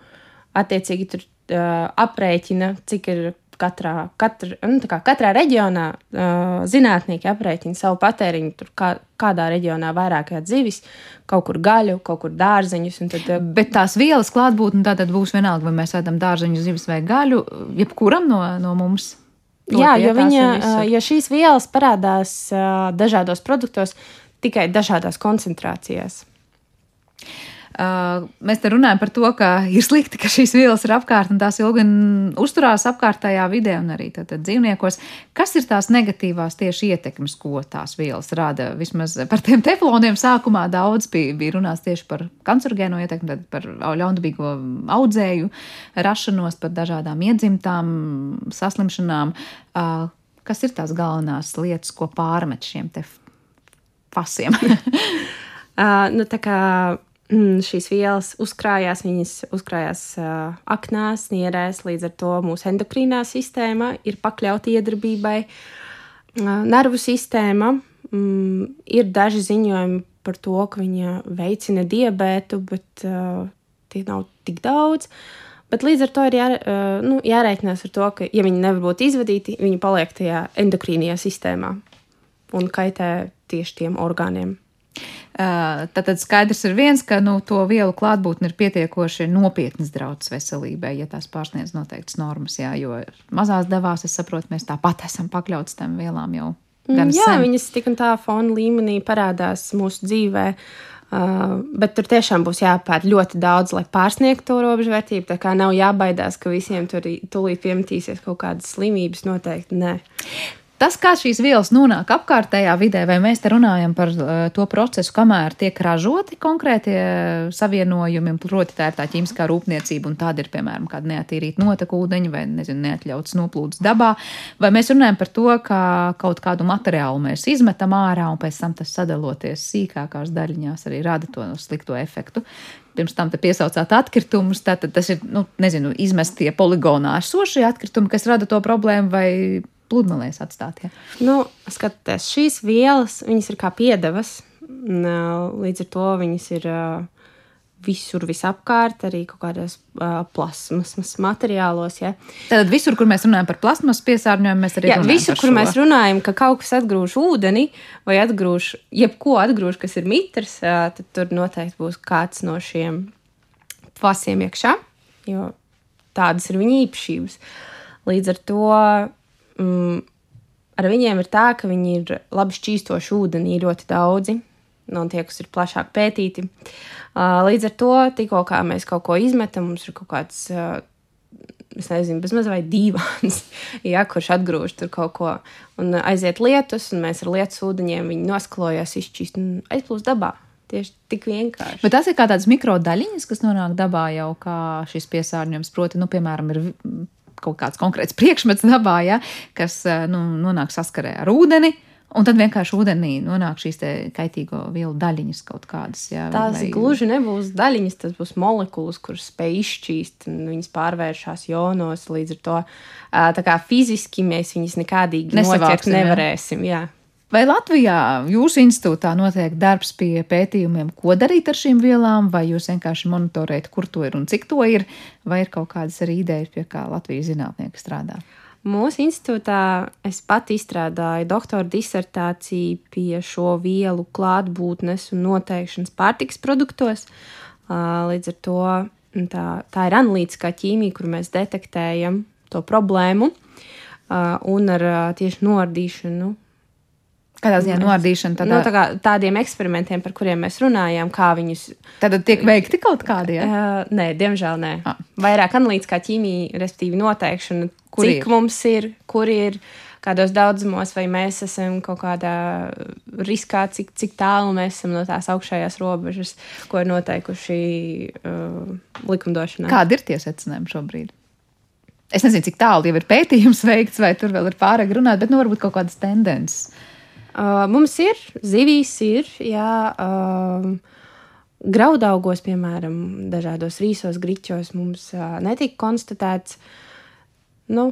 attiecīgi tur uh, aprēķina, cik ir katrā, katra, nu, tā kā katrā reģionā uh, zinātnieki aprēķina savu patēriņu, tur kā, kādā reģionā vairāk ēd zivis, kaut kur gaļu, kaut kur dārzeņus. Tad, uh, Bet tās vielas klātbūtne tātad būs vienalga, vai mēs ēdam dārzeņu, zivis vai gaļu, jebkuram no, no mums. Jā, jo, viņa, jo šīs vielas parādās ā, dažādos produktos, tikai dažādās koncentrācijās. Uh, mēs te runājam par to, ka ir slikti, ka šīs vielas ir apkārt un tās ilgi uzturās apkārtējā vidē un arī tad, tad dzīvniekos. Kas ir tās negatīvās tieši ietekmes, ko tās vielas rada? Vismaz par tiem tefloniem sākumā daudz bija, bija runāts tieši par kancerogēno ietekmi, tad par ļaundabīgo audzēju rašanos, par dažādām iedzimtām saslimšanām. Uh, kas ir tās galvenās lietas, ko pārmet šiem te fasiem? <laughs> <laughs> Uh, nu, tā kā šīs vielas uzkrājās, viņas uzkrājās uh, aknās, nierēs, līdz ar to mūsu endokrīnā sistēma ir pakļauta iedarbībai. Uh, nervu sistēma mm, ir daži ziņojumi par to, ka viņa veicina diabētu, bet uh, tie nav tik daudz. Bet līdz ar to ir jā, uh, nu, jārēķinās ar to, ka, ja viņi nevar būt izvadīti, viņi paliek tajā endokrīnajā sistēmā un kaitē tieši tiem orgāniem. Uh, Tātad skaidrs ir viens, ka nu, to vielu klātbūtne ir pietiekoši nopietnas drauds veselībai, ja tās pārsniedz noteiktas normas. Jā, jo mazās devās, es saprotu, mēs tāpat esam pakļauts tam vielām jau Mm, Jā, sen. viņas tik un tā fona līmenī parādās mūsu dzīvē. Uh, bet tur tiešām būs jāpēta ļoti daudz, lai pārsniegtu to robežvērtību. Tā kā nav jābaidās, ka visiem tur tūlīt piemetīsies kaut kādas slimības. Noteikti nē. Tas, kā šīs vielas nonāk apkārtējā vidē, vai mēs te runājam par uh, to procesu, kamēr tiek ražoti konkrētie savienojumi, proti, tā ir tā ķīmiskā rūpniecība, un tāda ir, piemēram, kāda neatīrīta notekūdeņa vai, nezinu, neatļauts noplūdes dabā, vai mēs runājam par to, ka kaut kādu materiālu mēs izmetam ārā, un pēc tam tas sadaloties sīkākās daļiņās arī rada to slikto efektu. Pirms tam piesaucāt atkritumus, tātad tas ir, nu, nezinu, izmestie poligonā esošie atkritumi, kas rada to problēmu, vai pludmalēs atstāt. Ja? Nu, skatoties, šīs vielas, viņas ir kā piedevas. Līdz ar to viņas ir visur, visapkārt, arī kaut kādos ā, plasmas materiālos. Ja. Tad visur, kur mēs runājam par plasmas piesārņojumu, mēs arī Jā, visur, kur mēs runājam, ka kaut kas atgrūž ūdeni vai atgrūž, jebko atgrūž, kas ir mitrs, ā, tad tur noteikti būs kāds no šiem fasiem iekšā, jo tādas ir viņa īpašības. Līdz ar to mm, ar viņiem ir tā, ka viņi ir labi šķīstoši ūdenī ļoti daudzi. No tie, kas ir plašāk pētīti. Līdz ar to, tikko mēs kaut ko izmetam, mums ir kaut kāds es nezinu, bezmaz vai dīvains, <laughs> ja, kurš atgrūž tur kaut ko. Un aiziet lietus, un mēs ar lietus ūdeņiem viņi noskalojas, izšķīst un aizplūst dabā. Tieši tik vienkārši. Bet tas ir kā tādas mikrodaļiņas, kas nonāk dabā jau kā šis piesārņojums. Proti, nu, piemēram, ir kaut kāds konkrēts priekšmets dabā, ja, kas eh, nu, nonāk saskarē ar ūdeni. Un tad vienkārši ūdenī nonāk šīs kaitīgo vielu daļiņas kaut kādas. Jā, Tās vai- gluži nebūs daļiņas, tas būs molekulas, kuras spēj izšķīst, un viņas pārvēršas jonos. Līdz ar to ā, tā kā fiziski mēs viņus nekādīgi nevarēsim. Jā. Vai Latvijā jūsu institūtā notiek darbs pie pētījumiem, ko darīt ar šīm vielām, vai jūs vienkārši monitorējat, kur to ir un cik to ir, vai ir kaut kādas arī idejas, pie kā Latvijas zinātnieki strādā? Mūsu institūtā es pat izstrādāju doktora disertāciju pie šo vielu klātbūtnes un noteikšanas pārtiks produktos. Līdz ar to tā, tā ir analītiskā ķīmija, kur mēs detektējam to problēmu un ar tieši noardīšanu Kādā ziņā noardīšana? Tādā... Nu, tā kā, tādiem eksperimentiem, par kuriem mēs runājām, kā viņus. Tad tiek veikti kaut kādi? Ja? Uh, nē, diemžēl nē. Ah. Vairāk analītiskā ķīmija, respektīvi noteikšana, kur cik ir? mums ir, kur ir, kādos daudzumos, vai mēs esam kaut kādā riskā, cik, cik tālu mēs esam no tās augšējās robežas, ko ir noteikuši uh, likumdošanā. Kādi ir tie secinājumi šobrīd? Es nezinu, cik tālu jau ir pētījums veikts, vai tur vēl ir pārāk runāt, bet nu, varbūt kaut kādas tendences. Uh, mums ir zivīs, ir jā, uh, graudaugos, piemēram, dažādos rīsos, griķos mums uh, netika konstatēts. Nu,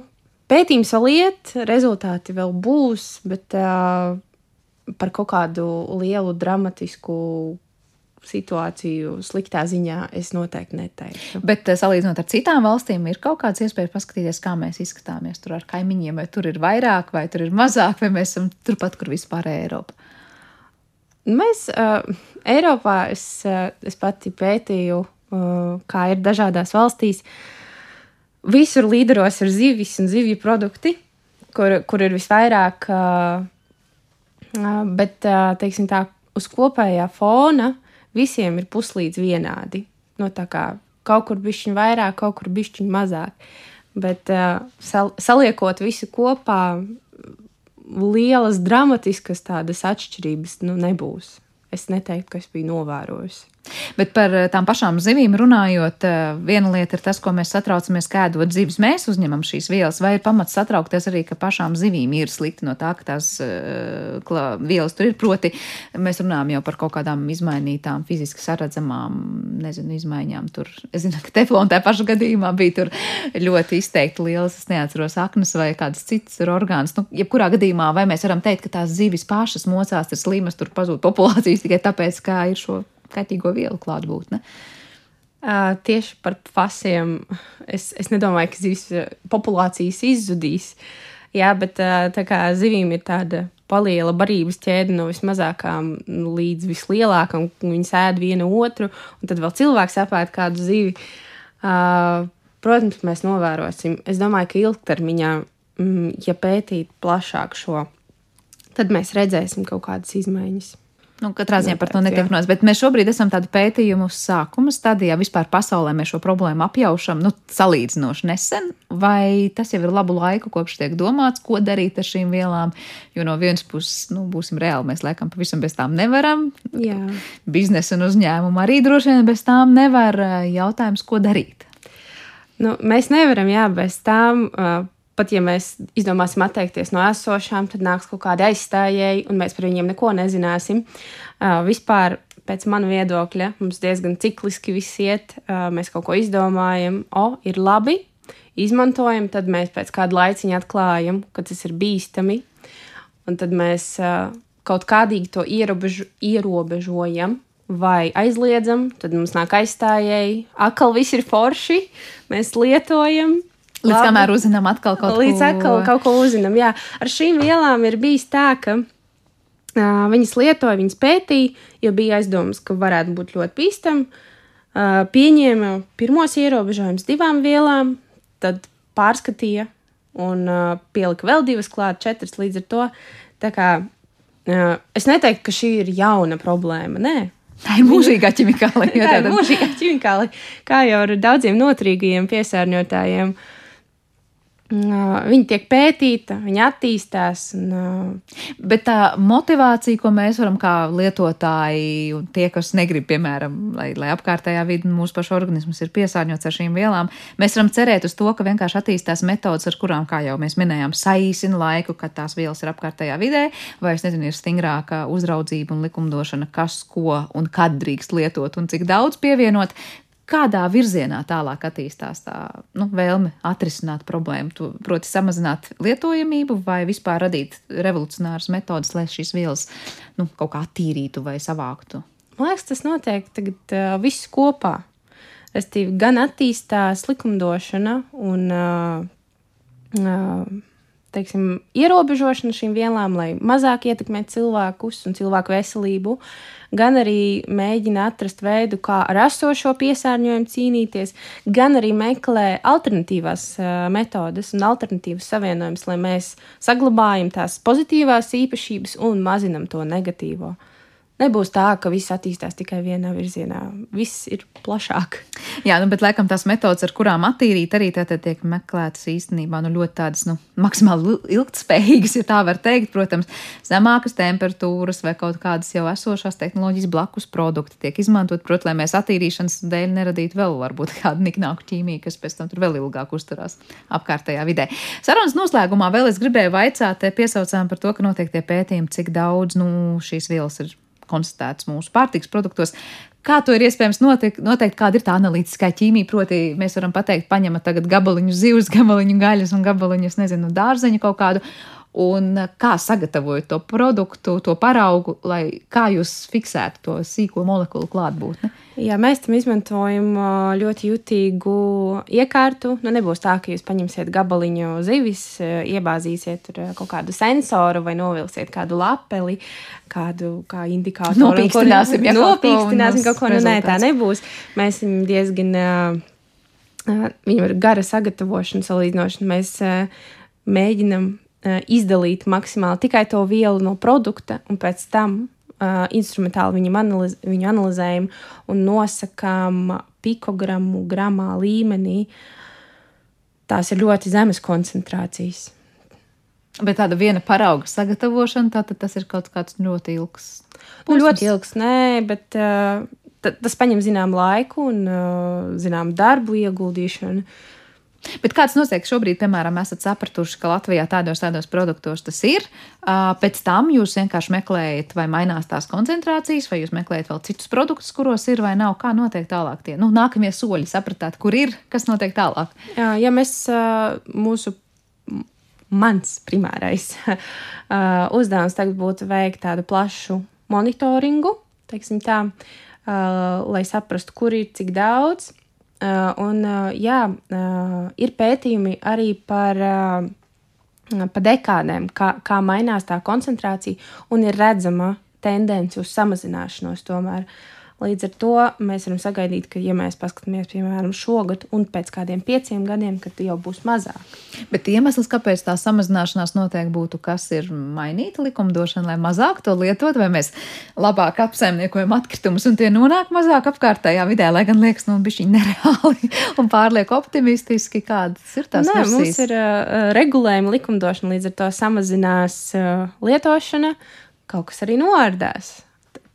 pētījums vēl iet, rezultāti vēl būs, bet uh, par kaut kādu lielu dramatisku situāciju sliktā ziņā es noteikti neteiktu. Bet eh, salīdzinot ar citām valstīm, ir kaut kāds iespējas paskatīties, kā mēs izskatāmies tur ar kaimiņiem, vai tur ir vairāk, vai tur ir mazāk, vai mēs esam turpat, kur vispār Eiropa. Mēs uh, Eiropā, es, uh, es pati pētīju, uh, kā ir dažādās valstīs. Visur līderos ir zivis un zivju produkti, kur, kur ir visvairāk, uh, bet, uh, teiksim tā, uz kopējā fona visiem ir puslīdz vienādi. No nu, tā kā kaut kur bišķiņ vairāk, kaut kur bišķiņ mazāk. Bet uh, sal saliekot visu kopā, lielas dramatiskas tādas atšķirības nu, nebūs. Es neteiktu, ka es biju novērojusi. Bet par eh, tām pašām zivīm runājot, eh, viena lieta ir tas, ko mēs satraucamies, kā ēdot zivis. Mēs uzņemam šīs vielas, vai ir pamats satraukties arī, ka pašām zivīm ir slikti no tā, ka tās uh, vielas tur ir. Proti, mēs runājam jau par kaut kādām izmainītām, fiziski saredzamām, nezinu, izmaiņām. Tur, es zinu, ka teflona tajā pašā gadījumā bija tur ļoti izteikti lielas, es neatceros, aknas vai kādas citas orgāns. Nu, jebkurā gadījumā, vai mēs varam teikt, ka tās zivis pašas mocās, ir slimas, tur pazūd populācijas tikai tāpēc, kā ir šo kaitīgo vielu klātbūtne. Uh, tieši par fasiem es, es nedomāju, ka zivs populācijas izzudīs. Jā, bet uh, tā kā zivīm ir tāda paliela barības ķēde no vismazākām līdz vislielākām, un viņas ēd vienu otru, un tad vēl cilvēks apēd kādu zivi. Uh, protams, mēs novērosim. Es domāju, ka ilgtermiņā, mm, ja pētīt plašāk šo, tad mēs redzēsim kaut kādas izmaiņas. Nu, katrā ziņā par to netiek runāts, bet mēs šobrīd esam tādu pētījumu sākuma stadijā. Vispār pasaulē mēs šo problēmu apjaušam nu, salīdzinoši nesen, vai tas jau ir labu laiku, kopš tiek domāts, ko darīt ar šīm vielām. Jo no vienas puses, nu, būsim reāli, mēs laikam pavisam bez tām nevaram. Jā. Biznesa un uzņēmuma arī droši vien bez tām nevar. Jautājums, ko darīt? Nu, mēs nevaram, jā, bez tām. Uh, pat ja mēs izdomāsim atteikties no esošām, tad nāks kaut kādi aizstājēji, un mēs par viņiem neko nezināsim. Uh, vispār, pēc mana viedokļa, mums diezgan cikliski viss iet. Uh, mēs kaut ko izdomājam, o, ir labi, izmantojam, tad mēs pēc kāda laiciņa atklājam, ka tas ir bīstami, un tad mēs uh, kaut kādīgi to ierobežu, ierobežojam. Vai aizliedzam, tad mums nāk aizstājēji. Akal viss ir forši, mēs lietojam, Līdz Labi. kamēr uzzinām atkal kaut ko. Līdz atkal kaut ko uzzinām. Jā, ar šīm vielām ir bijis tā, ka uh, viņas lietoja, viņas pētīja, jo bija aizdomas, ka varētu būt ļoti bīstami. Uh, pieņēma pirmos ierobežojumus divām vielām, tad pārskatīja un uh, pielika vēl divas klāt, četras līdz ar to. Tā kā uh, es neteiktu, ka šī ir jauna problēma. Nē, Tā ir mūžīgā ķimikāla. tā ir mūžīgā ķimikāla, kā jau ar daudziem noturīgajiem piesārņotājiem. Uh, Viņa tiek pētīta, viņa attīstās. Un, Bet tā motivācija, ko mēs varam kā lietotāji, un tie, kas negrib, piemēram, lai, lai apkārtējā vide mūsu pašu organisms ir piesārņots ar šīm vielām, mēs varam cerēt uz to, ka vienkārši attīstās metodas, ar kurām, kā jau mēs minējām, saīsina laiku, kad tās vielas ir apkārtējā vidē, vai es nezinu, ir stingrāka uzraudzība un likumdošana, kas ko un kad drīkst lietot un cik daudz pievienot kādā virzienā tālāk attīstās tā nu, vēlme atrisināt problēmu, proti, samazināt lietojamību vai vispār radīt revolucionāras metodas, lai šīs vielas nu, kaut kā attīrītu vai savāktu? Man liekas, tas notiek tagad uh, viss kopā. Restīvi, gan attīstās likumdošana un uh, teiksim, ierobežošana šīm vielām, lai mazāk ietekmētu cilvēkus un cilvēku veselību, gan arī mēģina atrast veidu, kā ar esošo piesārņojumu cīnīties, gan arī meklē alternatīvās metodes un alternatīvas savienojumus, lai mēs saglabājam tās pozitīvās īpašības un mazinam to negatīvo. Nebūs tā, ka viss attīstās tikai vienā virzienā. Viss ir plašāk. Jā, nu, bet laikam tās metodas, ar kurām attīrīt, arī tātad tiek meklētas īstenībā nu, ļoti tādas nu, maksimāli ilgspējīgas, ja tā var teikt. Protams, zemākas temperatūras vai kaut kādas jau esošās tehnoloģijas blakus produkti tiek izmantot, protams, lai mēs attīrīšanas dēļ neradītu vēl varbūt kādu niknāku ķīmiju, kas pēc tam tur vēl ilgāk uzturās apkārtējā vidē. Sarunas noslēgumā vēl es gribēju vaicāt, piesaucām par to, ka notiek tie pētījumi, cik daudz nu, šīs vielas ir konstatēts mūsu pārtiks produktos. Kā to ir iespējams noteikt, noteikt kāda ir tā analītiskā ķīmija? Proti, mēs varam pateikt, paņemat tagad gabaliņu zivs, gabaliņu gaļas un gabaliņu, nezinu, dārzeņu kaut kādu, un kā sagatavojat to produktu, to paraugu, lai kā jūs fiksētu to sīko molekulu klātbūtni? Jā, mēs tam izmantojam ļoti jutīgu iekārtu. Nu, nebūs tā, ka jūs paņemsiet gabaliņu zivis, iebāzīsiet kaut kādu sensoru vai novilksiet kādu lapeli, kādu kā indikātoru. Nopīkstināsim, ja nopīkstināsim kaut ko. Nu, nē, tā nebūs. Mēs esam diezgan, viņam ir gara sagatavošana salīdzinošana. Mēs mēģinam izdalīt maksimāli tikai to vielu no produkta, un pēc tam uh, instrumentāli viņam analiz, viņu analizējam un nosakām pikogramu gramā līmenī. Tās ir ļoti zemes koncentrācijas. Bet tāda viena parauga sagatavošana, tātad tas ir kaut kāds ļoti ilgs. Nu, ļoti ilgs, nē, bet uh, tas prasa zināmu laiku un uh, zināmu darbu ieguldīšanu. Uh, Bet kāds notiek šobrīd, piemēram, esat sapratuši, ka Latvijā tādos, tādos produktos tas ir. Pēc tam jūs vienkārši meklējat, vai mainās tās koncentrācijas, vai jūs meklējat vēl citus produktus, kuros ir vai nav. Kā notiek tālāk tie nu, nākamie soļi, sapratāt, kur ir, kas notiek tālāk? Jā, ja mēs mūsu mans primārais uzdevums tagad būtu veikt tādu plašu monitoringu, teiksim tā, lai saprastu, kur ir cik daudz un, uh, jā, uh, ir pētījumi arī par, par dekādēm, kā, kā mainās tā koncentrācija, un ir redzama tendence uz samazināšanos tomēr. Uh, Līdz ar to mēs varam sagaidīt, ka, ja mēs paskatāmies, piemēram, šogad un pēc kādiem pieciem gadiem, kad jau būs mazāk. Bet iemesls, kāpēc tā samazināšanās notiek, būtu, kas ir mainīta likumdošana, lai mazāk to lietot, vai mēs labāk apsaimniekojam atkritumus un tie nonāk mazāk apkārtējā vidē, lai gan liekas, nu, bišķi nereāli <laughs> un pārlieku optimistiski, kādas ir tās versijas. mums ir uh, regulējuma likumdošana, līdz ar to samazinās uh, lietošana, kaut kas arī noārdās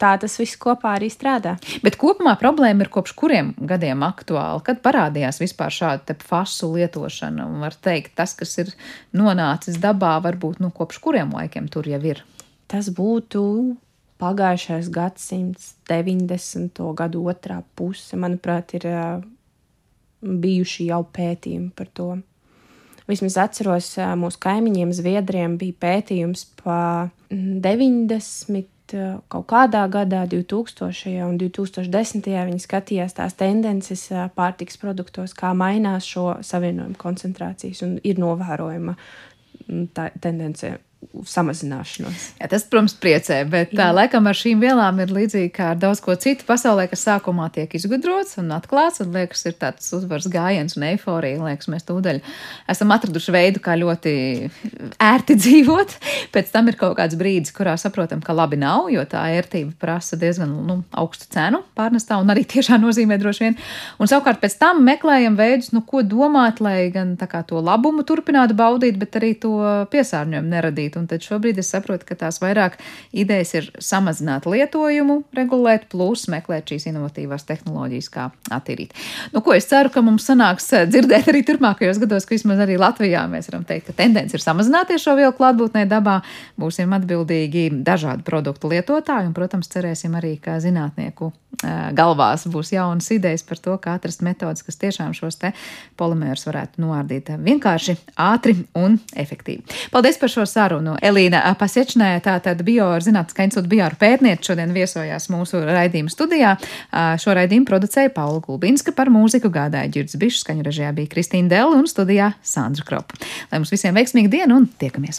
tā tas viss kopā arī strādā. Bet kopumā problēma ir kopš kuriem gadiem aktuāla? Kad parādījās vispār šāda fasu lietošana? Un var teikt, tas, kas ir nonācis dabā, varbūt nu, kopš kuriem laikiem tur jau ir? Tas būtu pagājušais gadsimts, 90. gadu otrā puse. Manuprāt, ir bijuši jau pētījumi par to. Vismaz atceros, mūsu kaimiņiem, Zviedriem, bija pētījums pa 90 Eh, kaut kādā gadā, 2000. un 2010. viņi skatījās tās tendences eh, pārtiks produktos, kā mainās šo savienojumu koncentrācijas, un ir novērojama mm, tā tendence samazināšanos. Jā, tas, protams, priecē, bet tā, laikam ar šīm vielām ir līdzīgi kā ar daudz ko citu pasaulē, kas sākumā tiek izgudrots un atklāts, un liekas, ir tāds uzvaras gājiens un eiforija. Liekas, mēs tūdaļ esam atraduši veidu, kā ļoti ērti <laughs> dzīvot. Pēc tam ir kaut kāds brīdis, kurā saprotam, ka labi nav, jo tā ērtība prasa diezgan nu, augstu cenu pārnestā un arī tiešā nozīmē droši vien. Un savukārt pēc tam meklējam veidus, nu, ko domāt, lai gan kā, to labumu turpinātu baudīt, bet arī to piesārņojumu neradītu darīt. Un tad šobrīd es saprotu, ka tās vairāk idejas ir samazināt lietojumu, regulēt, plus meklēt šīs inovatīvās tehnoloģijas, kā attīrīt. Nu, ko es ceru, ka mums sanāks eh, dzirdēt arī turpmākajos gados, ka vismaz arī Latvijā mēs varam teikt, ka tendence ir samazināties šo vielu klātbūtnē dabā. Būsim atbildīgi dažādu produktu lietotāji un, protams, cerēsim arī, ka zinātnieku galvās būs jaunas idejas par to, kā atrast metodas, kas tiešām šos te polimērus varētu noārdīt vienkārši, ātri un efektīvi. Paldies par šo sarunu. Elīna Pasiečnē, tātad biozinātniskā institūta bioāra pētniece šodien viesojās mūsu raidījuma studijā. Šo raidījumu producēja Paula Gulbinska par mūziku gādāja Girds Bišs, skaņu režijā bija Kristīna Dela un studijā Sandra Kropa. Lai mums visiem veiksmīga diena un tiekamies!